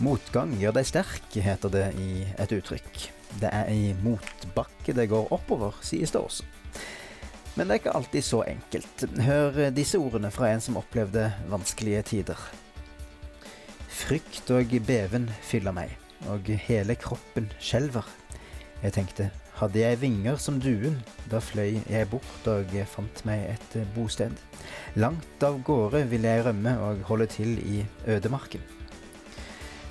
Motgang gjør deg sterk, heter det i et uttrykk. Det er i motbakke det går oppover, sies det også. Men det er ikke alltid så enkelt. Hør disse ordene fra en som opplevde vanskelige tider. Frykt og beven fyller meg, og hele kroppen skjelver. Jeg tenkte, hadde jeg vinger som duen, da fløy jeg bort og fant meg et bosted. Langt av gårde ville jeg rømme og holde til i ødemarken.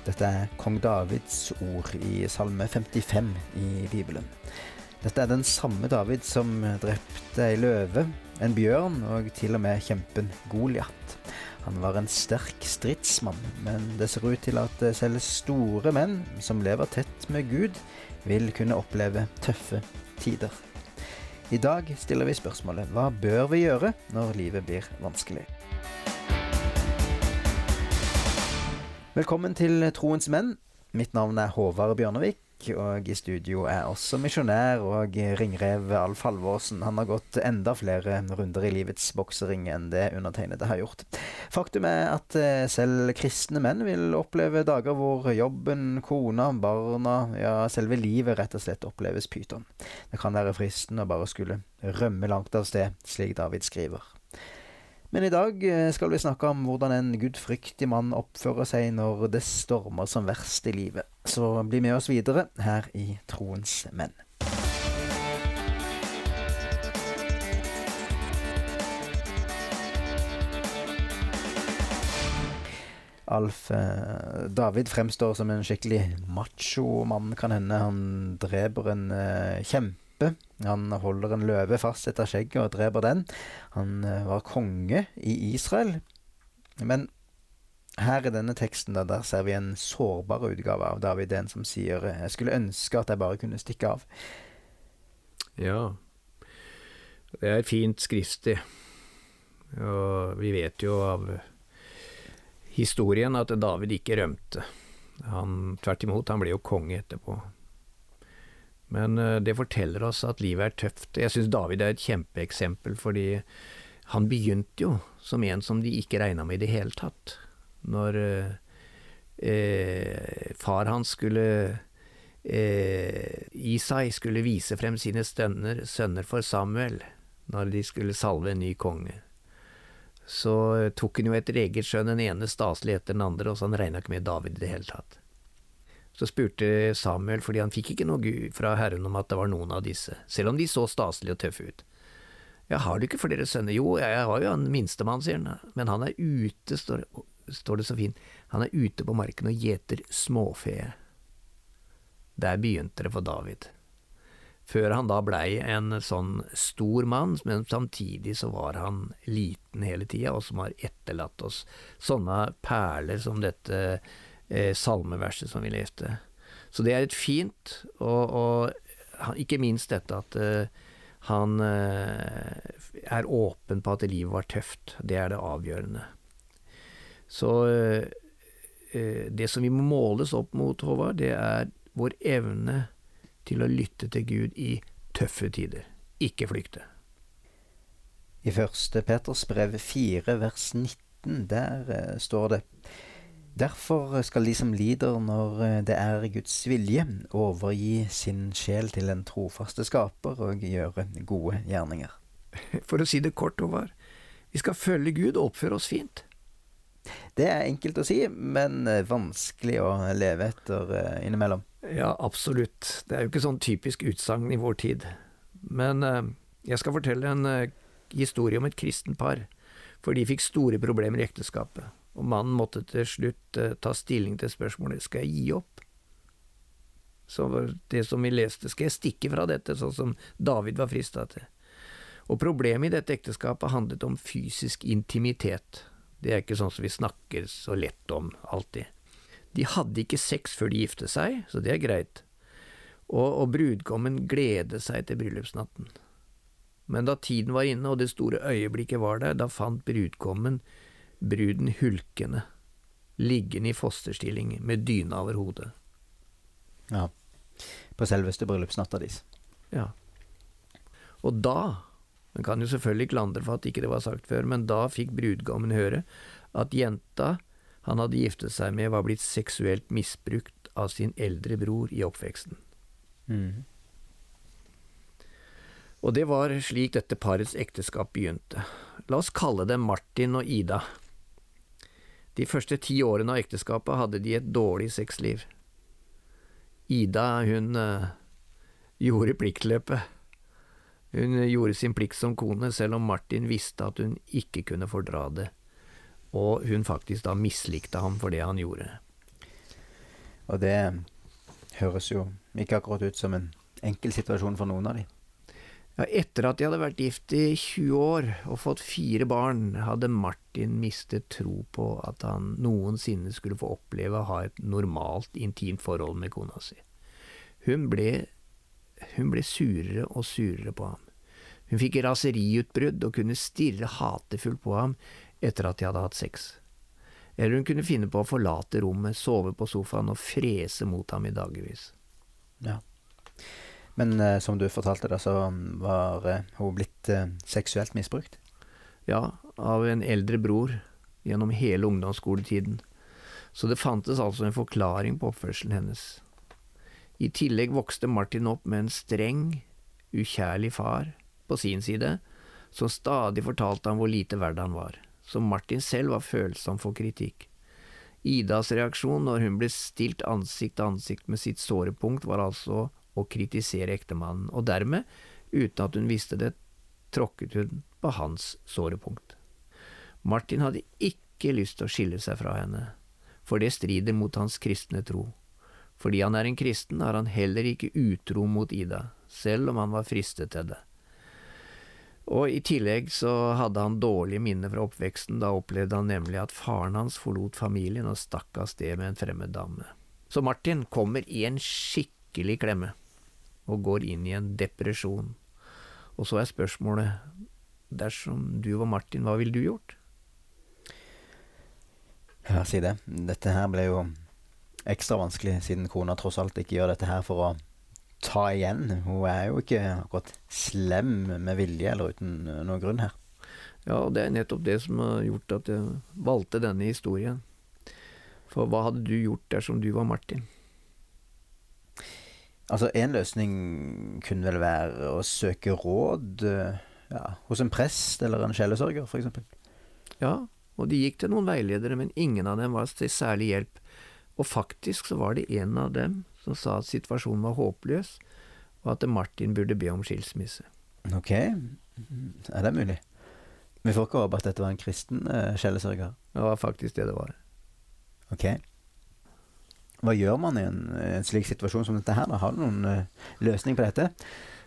Dette er kong Davids ord i Salme 55 i Bibelen. Dette er den samme David som drepte ei løve, en bjørn og til og med kjempen Goliat. Han var en sterk stridsmann, men det ser ut til at selv store menn som lever tett med Gud, vil kunne oppleve tøffe tider. I dag stiller vi spørsmålet hva bør vi gjøre når livet blir vanskelig? Velkommen til Troens menn. Mitt navn er Håvard Bjørnevik, og i studio er også misjonær og ringrev Alf Halvorsen. Han har gått enda flere runder i livets boksering enn det undertegnede har gjort. Faktum er at eh, selv kristne menn vil oppleve dager hvor jobben, kona, barna, ja, selve livet rett og slett oppleves pyton. Det kan være fristende å bare skulle rømme langt av sted, slik David skriver. Men i dag eh, skal vi snakke om hvordan en gudfryktig mann oppfører seg når det stormer som verst i livet. Så bli med oss videre her i Troens menn. Alf eh, David fremstår som en skikkelig macho mann, kan hende. Han dreper en eh, kjempe kjempe. Han holder en løve fast etter skjegget og dreper den. Han eh, var konge i Israel. Men her i denne teksten da, der ser vi en sårbar utgave av David, en som sier 'Jeg skulle ønske at jeg bare kunne stikke av'. Ja, det er fint skriftig. Og vi vet jo av historien at David ikke rømte. Han, tvert imot, han ble jo konge etterpå. Men eh, det forteller oss at livet er tøft. Jeg syns David er et kjempeeksempel, fordi han begynte jo som en som de ikke regna med i det hele tatt. Når eh, eh far hans skulle eh, Isai skulle vise frem sine stønner, sønner for Samuel, når de skulle salve en ny konge. Så tok han jo etter eget skjønn den ene staselig etter den andre, og så han regna ikke med David i det hele tatt. Så spurte Samuel, fordi han fikk ikke noe fra Herren om at det var noen av disse, selv om de så staselige og tøffe ut. Ja, har du ikke flere sønner? Jo, jeg har jo en minstemann, sier han, men han er ute, står, står det så fint, han er ute på marken og gjeter småfe. Der begynte det for David. Før han da blei en sånn stor mann, men samtidig så var han liten hele tida, og som har etterlatt oss sånne perler som dette eh, salmeverset som vi leste. Så det er et fint, og, og ikke minst dette at eh, han eh, er åpen på at livet var tøft. Det er det avgjørende. Så eh, eh, det som vi må måles opp mot, Håvard, det er vår evne til å lytte til Gud i tøffe tider, ikke flykte. I første Peters brev 4 vers 19, der står det Derfor skal de som lider når eh, det er Guds vilje, overgi sin sjel til den trofaste skaper og gjøre gode gjerninger. For å si det kort, Håvard, vi skal følge Gud og oppføre oss fint. Det er enkelt å si, men eh, vanskelig å leve etter eh, innimellom. Ja, absolutt. Det er jo ikke sånn typisk utsagn i vår tid. Men jeg skal fortelle en historie om et kristent par, for de fikk store problemer i ekteskapet og mannen måtte til slutt eh, ta stilling til spørsmålet skal jeg gi opp. Så det som vi leste, skal jeg stikke fra dette, sånn som David var frista til. Og problemet i dette ekteskapet handlet om fysisk intimitet. Det er ikke sånn som vi snakker så lett om alltid. De hadde ikke sex før de gifte seg, så det er greit, og, og brudgommen gledet seg til bryllupsnatten. Men da tiden var inne og det store øyeblikket var der, da fant brudgommen bruden hulkende, liggende i fosterstilling med dyna over hodet. Ja, på selveste bryllupsnatta deres. Ja. Og da, en kan jo selvfølgelig klandre for at ikke det var sagt før, men da fikk brudgommen høre at jenta han hadde giftet seg med, var blitt seksuelt misbrukt av sin eldre bror i oppveksten. Mm. Og det var slik dette parets ekteskap begynte. La oss kalle dem Martin og Ida. De første ti årene av ekteskapet hadde de et dårlig sexliv. Ida, hun uh, gjorde pliktløpet. Hun gjorde sin plikt som kone, selv om Martin visste at hun ikke kunne fordra det, og hun faktisk da mislikte ham for det han gjorde. Og det høres jo ikke akkurat ut som en enkel situasjon for noen av de. Ja, etter at de hadde vært gift i 20 år og fått fire barn, hadde Martin mistet tro på at han noensinne skulle få oppleve å ha et normalt, intimt forhold med kona si. Hun ble, hun ble surere og surere på ham. Hun fikk raseriutbrudd og kunne stirre hatefullt på ham etter at de hadde hatt sex. Eller hun kunne finne på å forlate rommet, sove på sofaen og frese mot ham i dagevis. Ja. Men eh, som du fortalte, da, så var eh, hun blitt eh, seksuelt misbrukt? Ja, av en eldre bror gjennom hele ungdomsskoletiden. Så det fantes altså en forklaring på oppførselen hennes. I tillegg vokste Martin opp med en streng, ukjærlig far på sin side, som stadig fortalte ham hvor lite verd han var, så Martin selv var følsom for kritikk. Idas reaksjon når hun ble stilt ansikt til ansikt med sitt sårepunkt, var altså å kritisere ektemannen, og dermed, uten at hun visste det, tråkket hun på hans såre punkt. Martin hadde ikke lyst til å skille seg fra henne, for det strider mot hans kristne tro. Fordi han er en kristen, er han heller ikke utro mot Ida, selv om han var fristet til det. Og i tillegg så hadde han dårlige minner fra oppveksten, da opplevde han nemlig at faren hans forlot familien og stakk av sted med en fremmed dame. Så Martin kommer i en skikkelig klemme og går inn i en depresjon. Og så er spørsmålet, dersom du var Martin, hva ville du gjort? Ja, si det. Dette her ble jo ekstra vanskelig, siden kona tross alt ikke gjør dette her for å ta igjen. Hun er jo ikke akkurat slem med vilje eller uten noen grunn her. Ja, og det er nettopp det som har gjort at jeg valgte denne historien. For hva hadde du gjort dersom du var Martin? Altså, en løsning kunne vel være å søke råd eh, ja, hos en prest eller en sjelesørger, f.eks. Ja, og de gikk til noen veiledere, men ingen av dem var til særlig hjelp. Og faktisk så var det en av dem som sa at situasjonen var håpløs, og at Martin burde be om skilsmisse. Ok, er det mulig? Vi får ikke håpe at dette var en kristen uh, sjelesørger. Det var faktisk det det var. Ok. Hva gjør man i en, en, slik situasjon som dette her? Da? Har du noen uh, løsning på dette?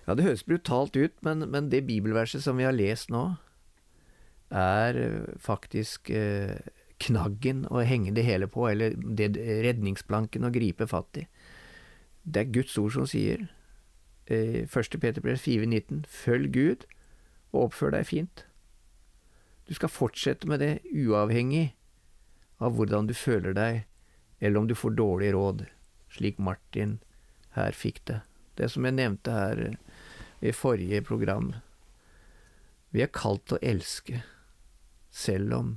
Ja, Det høres brutalt ut, men, men, det bibelverset som vi har lest nå, er uh, faktisk uh, knaggen å henge det hele på, eller det, redningsplanken å gripe fatt i. Det er Guds ord som sier, i 1. Peter brev 4,19, følg Gud og oppfør deg fint. Du skal fortsette med det, uavhengig av hvordan du føler deg eller om du får dårlig råd, slik Martin her fikk det. Det som jeg nevnte her eh, i forrige program. Vi er kalt å elske, selv om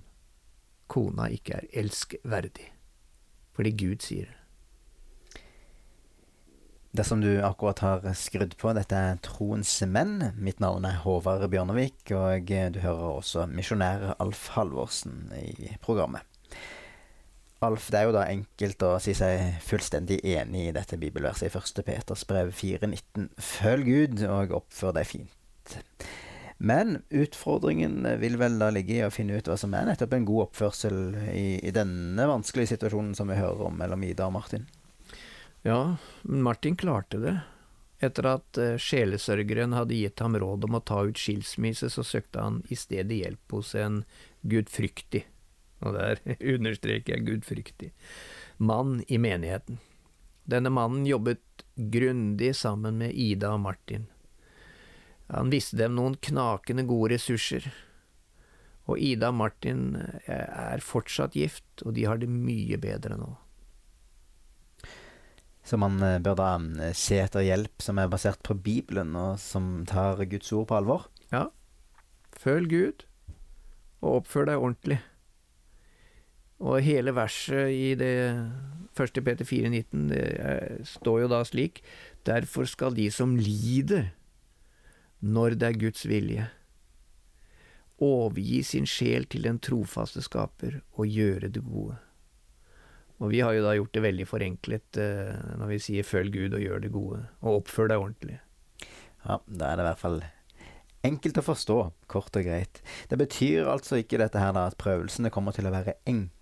kona ikke er elskverdig, fordi Gud sier det. Dersom du akkurat har skrudd på, dette er Troens menn. Mitt navn er Håvard Bjørnevik, og du hører også misjonær Alf Halvorsen i programmet. Alf, det er jo da enkelt å si seg fullstendig enig i dette bibelverset i 1. Peters brev 4,19. Følg Gud og oppfør deg fint. Men utfordringen vil vel da ligge i å finne ut hva som er nettopp en god oppførsel i, i denne vanskelige situasjonen som vi hører om mellom Ida og Martin. Ja, men Martin klarte det. Etter at uh, sjelesørgeren hadde gitt ham råd om å ta ut skilsmisse, så søkte han i stedet hjelp hos en gudfryktig og der understreker jeg gudfryktig, mann i menigheten. Denne mannen jobbet grundig sammen med Ida og Martin. Han viste dem noen knakende gode ressurser, og Ida og Martin eh, er fortsatt gift, og de har det mye bedre nå. Så man eh, bør da eh, se etter hjelp som er basert på Bibelen, og som tar Guds ord på alvor? Ja. Følg Gud, og oppfør deg ordentlig. Og hele verset i det 1. Peter 4,19 det er, står jo da slik Derfor skal de som lider, når det er Guds vilje, overgi sin sjel til den trofaste skaper og gjøre det gode. Og vi har jo da gjort det veldig forenklet eh, når vi sier følg Gud og gjør det gode, og oppfør deg ordentlig. Ja, da er det i hvert fall enkelt å forstå, kort og greit. Det betyr altså ikke dette her da at prøvelsene kommer til å være enkle.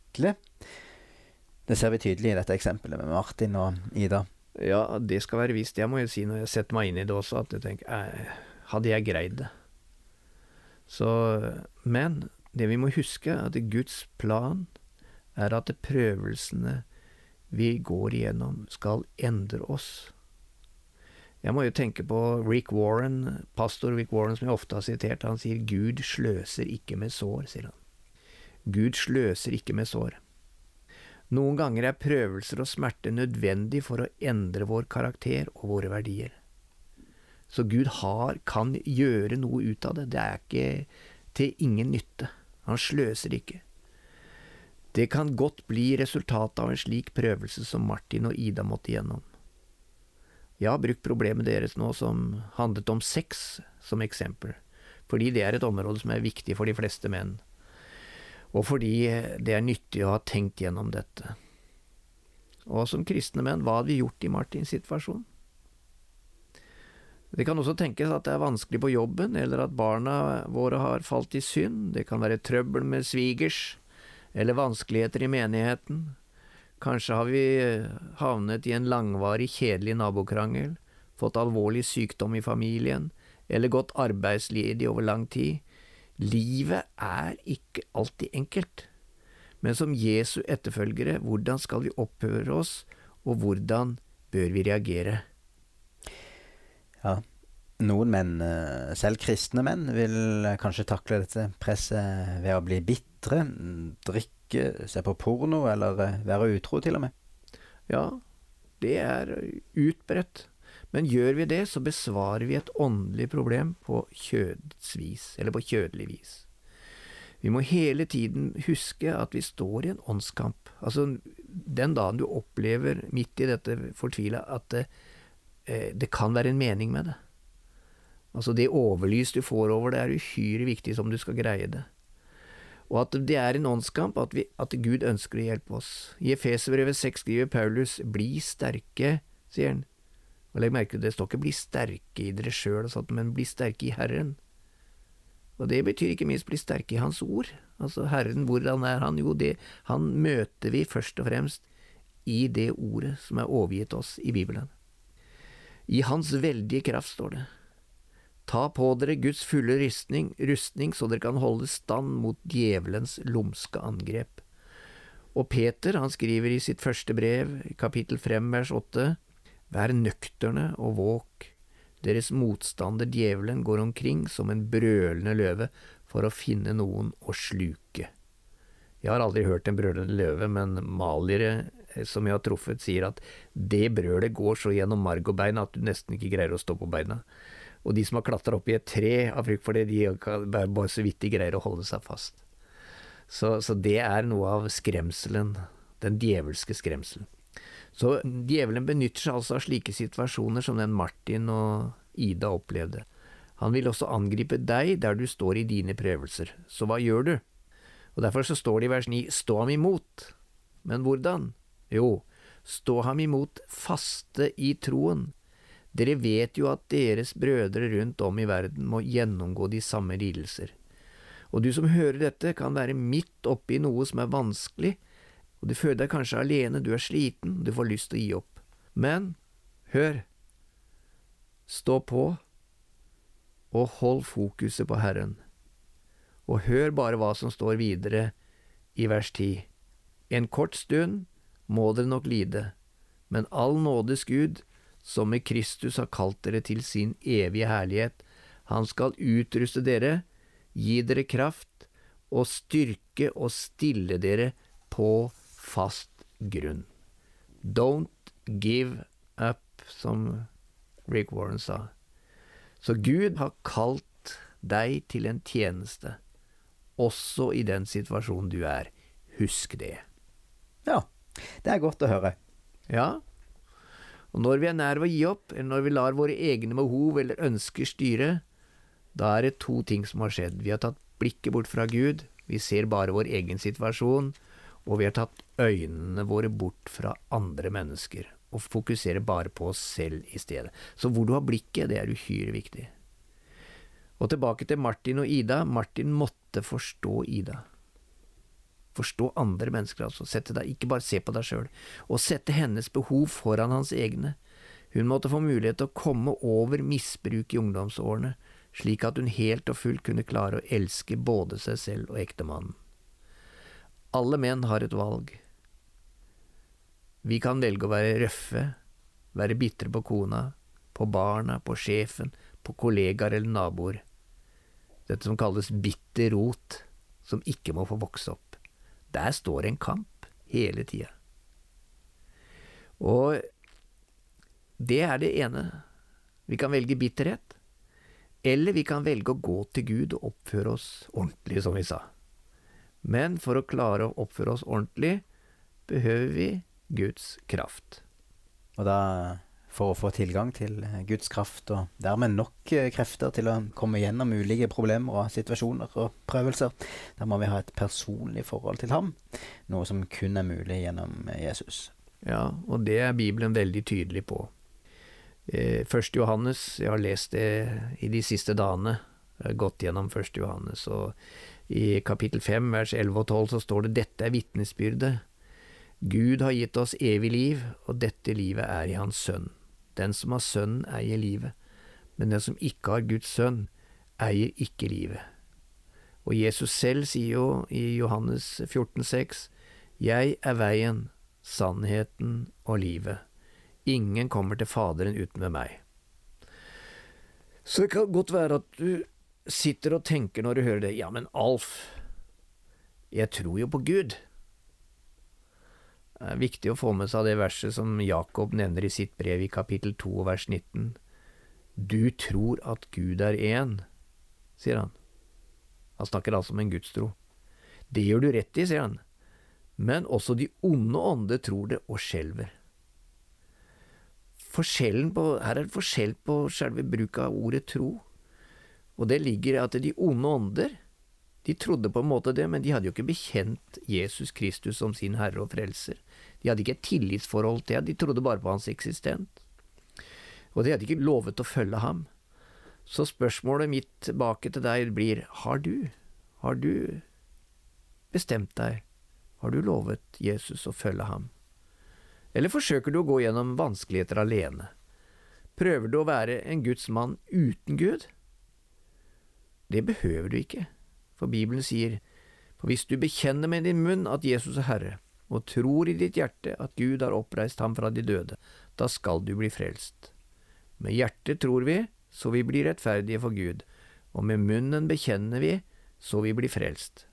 Det ser vi tydelig i dette eksempelet med Martin og Ida. Ja, det skal være visst. Jeg må jo si når jeg setter meg inn i det også, at jeg tenker eh, Hadde jeg greid det? Så Men det vi må huske, er at Guds plan er at prøvelsene vi går igjennom, skal endre oss. Jeg må jo tenke på Rick Warren, pastor Rick Warren, som jeg ofte har sitert. Han sier 'Gud sløser ikke med sår', sier han. Gud sløser ikke med sår. Noen ganger er prøvelser og smerte nødvendig for å endre vår karakter og våre verdier. Så Gud har, kan gjøre noe ut av det. Det er ikke til ingen nytte. Han sløser ikke. Det kan godt bli resultatet av en slik prøvelse som Martin og Ida måtte gjennom. Jeg har brukt problemet deres nå som handlet om sex, som eksempel, fordi det er et område som er viktig for de fleste menn og fordi det er nyttig å ha tenkt gjennom dette. Og som kristne menn, hva hadde vi gjort i Martins situasjon? Det kan også tenkes at det er vanskelig på jobben, eller at barna våre har falt i synd, det kan være trøbbel med svigers, eller vanskeligheter i menigheten. Kanskje har vi havnet i en langvarig, kjedelig nabokrangel, fått alvorlig sykdom i familien, eller gått arbeidsledig over lang tid, Livet er ikke alltid enkelt, men som Jesu etterfølgere, hvordan skal vi oppføre oss, og hvordan bør vi reagere? Ja, noen menn, eh, selv kristne menn, vil kanskje takle dette presset ved å bli bitre, drikke, se på porno eller eh, være utro, til og med. Ja, det er utbredt. Men gjør vi det, så besvarer vi et åndelig problem på kjødsvis, eller på kjødelig vis. Vi må hele tiden huske at vi står i en åndskamp. Altså, den dagen du opplever midt i dette fortvila at det, eh, det kan være en mening med det. Altså, det overlys du får over det, er uhyre viktig som du skal greie det. Og at det er en åndskamp, at, vi, at Gud ønsker å hjelpe oss. I Efeserbrevet 6 skriver Paulus, bli sterke, sier han, og legg merke til det står ikke bli sterke i dere sjøl, men bli sterke i Herren. Og det betyr ikke minst bli sterke i Hans ord. Altså Herren, hvordan er Han? Jo, det, han møter vi først og fremst i det ordet som er overgitt oss i Bibelen. I Hans veldige kraft, står det. Ta på dere Guds fulle rustning, rustning så dere kan holde stand mot djevelens lumske angrep. Og Peter, han skriver i sitt første brev, kapittel 5, vers 8, Vær nøkterne og våk. Deres motstander djevelen går omkring som en brølende løve for å finne noen å sluke. Jeg har aldri hørt en brølende løve, men maliere eh, som jeg har truffet, sier at det brølet går så gjennom marg og bein at du nesten ikke greier å stå på beina. Og de som har klatra opp i et tre av frykt for det, de bare så vidt de greier å holde seg fast. Så, så det er noe av skremselen, den djevelske skremselen. Så djevelen benytter seg altså av slike situasjoner som den Martin og Ida opplevde. Han vil også angripe deg der du står i dine prøvelser. Så hva gjør du? Og Derfor så står det i vers 9, stå ham imot. Men hvordan? Jo, stå ham imot faste i troen. Dere vet jo at deres brødre rundt om i verden må gjennomgå de samme lidelser. Og du som hører dette, kan være midt oppi noe som er vanskelig, og du føler deg kanskje alene, du er sliten, du får lyst til å gi opp. Men hør, stå på, og hold fokuset på Herren. Og hør bare hva som står videre i vers 10. En kort stund må dere nok lide, men all nådes Gud, som i Kristus har kalt dere til sin evige herlighet, han skal utruste dere, gi dere kraft og styrke og stille dere på fast grunn. Don't give up, som Rick Warren sa. Så Gud har kalt deg til en tjeneste, også i den situasjonen du er. Husk det. Ja, det er godt å høre. Ja, og når vi er nær ved å gi opp, eller når vi lar våre egne behov eller ønsker styre, da er det to ting som har skjedd. Vi har tatt blikket bort fra Gud, vi ser bare vår egen situasjon, og vi har tatt øynene våre bort fra andre mennesker, og fokuserer bare på oss selv i stedet. Så hvor du har blikket, det er uhyre viktig. Og tilbake til Martin og Ida. Martin måtte forstå Ida. Forstå andre mennesker, altså. Deg, ikke bare se på deg sjøl. Og sette hennes behov foran hans egne. Hun måtte få mulighet til å komme over misbruk i ungdomsårene, slik at hun helt og fullt kunne klare å elske både seg selv og ektemannen. Alle menn har et valg. Vi kan velge å være røffe, være bitre på kona, på barna, på sjefen, på kollegaer eller naboer. Dette som kalles bitter rot, som ikke må få vokse opp. Der står en kamp hele tida. Og det er det ene. Vi kan velge bitterhet, eller vi kan velge å gå til Gud og oppføre oss ordentlig, som vi sa. Men for å klare å oppføre oss ordentlig, behøver vi Guds kraft. Og da for å få tilgang til eh, Guds kraft, og dermed nok eh, krefter til å komme gjennom ulike problemer og situasjoner og prøvelser. Da må vi ha et personlig forhold til ham, noe som kun er mulig gjennom eh, Jesus. Ja, og det er Bibelen veldig tydelig på. Første Johannes, jeg har lest det i de siste dagene, jeg har gått gjennom Første Johannes, og i kapittel 5, vers 11 og 12 så står det dette er vitnesbyrdet. Gud har gitt oss evig liv, og dette livet er i Hans Sønn. Den som har Sønnen, eier livet, men den som ikke har Guds sønn, eier ikke livet. Og Jesus selv sier jo i Johannes 14,6, Jeg er veien, sannheten og livet. Ingen kommer til Faderen uten ved meg. Så det kan godt være at du sitter og tenker når du hører det, ja, men Alf, jeg tror jo på Gud. Det er viktig å få med seg det verset som Jakob nevner i sitt brev i kapittel 2 vers 19. Du tror at Gud er én, sier han. Han snakker altså om en gudstro. Det gjør du rett i, sier han, men også de onde ånder tror det og skjelver. Forskjellen på, her er det forskjell på selve bruk av ordet tro, og det ligger at de onde ånder de trodde på en måte det, men de hadde jo ikke bekjent Jesus Kristus som sin herre og frelser. De hadde ikke et tillitsforhold til ham, de trodde bare på hans eksistent. Og de hadde ikke lovet å følge ham. Så spørsmålet mitt tilbake til deg blir, har du, har du bestemt deg, har du lovet Jesus å følge ham? Eller forsøker du å gå gjennom vanskeligheter alene? Prøver du å være en Guds mann uten Gud? Det behøver du ikke. For Bibelen sier, for hvis du bekjenner med din munn at Jesus er Herre, og tror i ditt hjerte at Gud har oppreist ham fra de døde, da skal du bli frelst. Med hjertet tror vi, så vi blir rettferdige for Gud, og med munnen bekjenner vi, så vi blir frelst.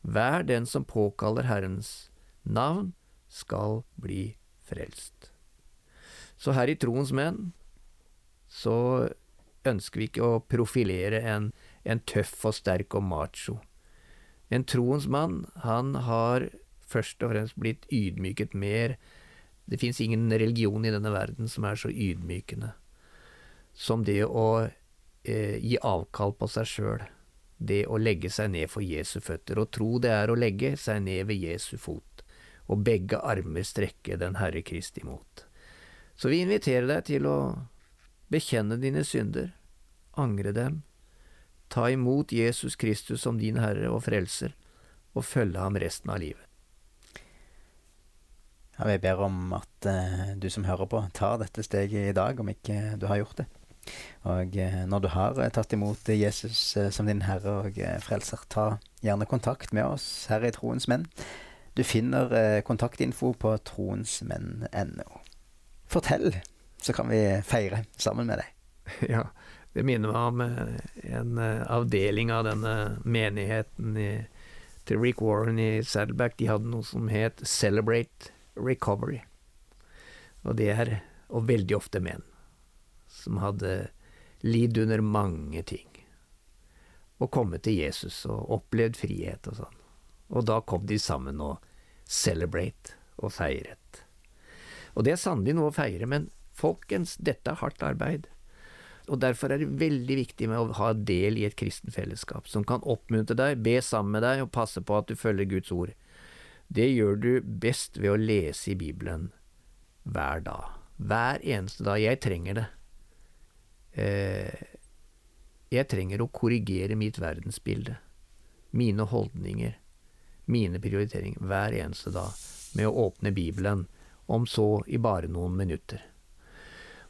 Hver den som påkaller Herrens navn, skal bli frelst. Så her i Troens menn så ønsker vi ikke å profilere en en tøff og sterk og macho. En troens mann, han har først og fremst blitt ydmyket mer. Det fins ingen religion i denne verden som er så ydmykende som det å eh, gi avkall på seg sjøl. Det å legge seg ned for Jesu føtter. Og tro det er å legge seg ned ved Jesu fot, og begge armer strekke den Herre Kristi mot. Så vi inviterer deg til å bekjenne dine synder, angre dem, Ta imot Jesus Kristus som din Herre og Frelser, og følge ham resten av livet. Ja, jeg ber om at eh, du som hører på, tar dette steget i dag, om ikke du har gjort det. Og uh, når du har uh, tatt imot Jesus som din Herre og Frelser, ta gjerne kontakt med oss her i Troens Menn. Du finner kontaktinfo på troensmenn.no. Fortell, så kan vi feire sammen med deg. Ja, det minner meg om eh, en eh, avdeling av denne menigheten i, til Rick Warren i Saddleback. De hadde noe som het Celebrate Recovery. Og det er, og veldig ofte menn, som hadde lidd under mange ting. Og kommet til Jesus og opplevd frihet og sånn. Og da kom de sammen og celebrate og feiret. Og det er sannelig noe å feire, men folkens, dette er hardt arbeid. Og derfor er det veldig viktig med å ha del i et kristen fellesskap, som kan oppmuntre deg, be sammen med deg og passe på at du følger Guds ord. Det gjør du best ved å lese i Bibelen hver dag. Hver eneste dag. Jeg trenger det. Eh, jeg trenger å korrigere mitt verdensbilde, mine holdninger, mine prioriteringer, hver eneste dag med å åpne Bibelen, om så i bare noen minutter.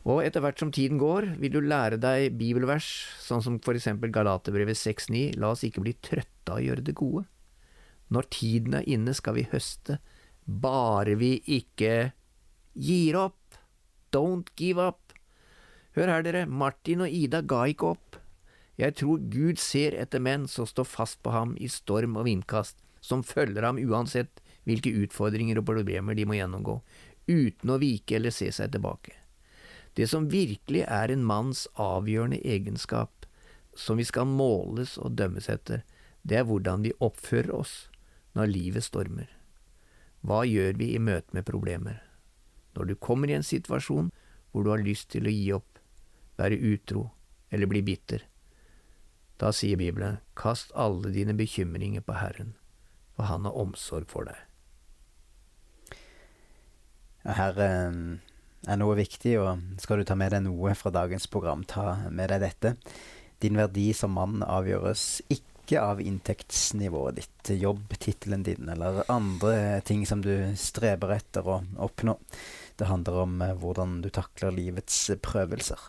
Og etter hvert som tiden går, vil du lære deg bibelvers, sånn som for eksempel Galaterbrevet 6,9, la oss ikke bli trøtte av å gjøre det gode. Når tiden er inne, skal vi høste, bare vi ikke gir opp. Don't give up. Hør her, dere, Martin og Ida ga ikke opp. Jeg tror Gud ser etter menn som står fast på ham i storm og vindkast, som følger ham uansett hvilke utfordringer og problemer de må gjennomgå, uten å vike eller se seg tilbake. Det som virkelig er en manns avgjørende egenskap, som vi skal måles og dømmes etter, det er hvordan vi oppfører oss når livet stormer. Hva gjør vi i møte med problemer? Når du kommer i en situasjon hvor du har lyst til å gi opp, være utro eller bli bitter, da sier Bibelen, kast alle dine bekymringer på Herren, for Han har omsorg for deg. Her eh, er noe viktig, og skal du ta med deg noe fra dagens program, ta med deg dette. Din verdi som mann avgjøres ikke av inntektsnivået ditt, jobbtittelen din eller andre ting som du streber etter å oppnå. Det handler om eh, hvordan du takler livets prøvelser.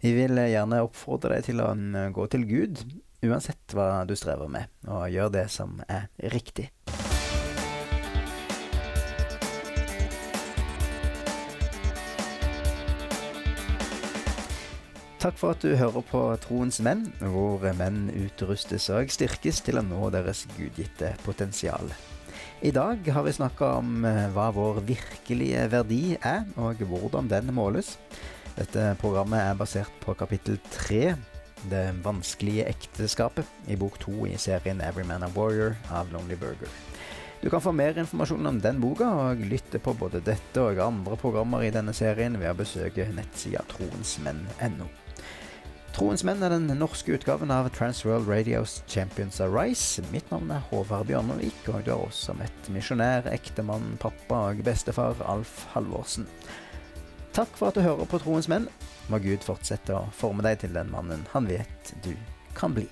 Vi vil gjerne oppfordre deg til å mm, gå til Gud, uansett hva du strever med, og gjør det som er riktig. Takk for at du hører på Troens menn, hvor menn utrustes og styrkes til å nå deres gudgitte potensial. I dag har vi snakka om eh, hva vår virkelige verdi er, og hvordan den måles. Dette programmet er basert på kapittel tre, Det vanskelige ekteskapet, i bok to i serien Every Man a Warrior av Lonely Burger. Du kan få mer informasjon om den boka og lytte på både dette og andre programmer i denne serien ved å besøke nettsida troensmenn.no. Troens menn er den norske utgaven av Transworld Radios Champions Arise. Mitt navn er Håvard Bjørnevik, og du har også møtt misjonær, ektemann, pappa og bestefar Alf Halvorsen. Takk for at du hører på Troens menn. Må Gud fortsette å forme deg til den mannen han vet du kan bli.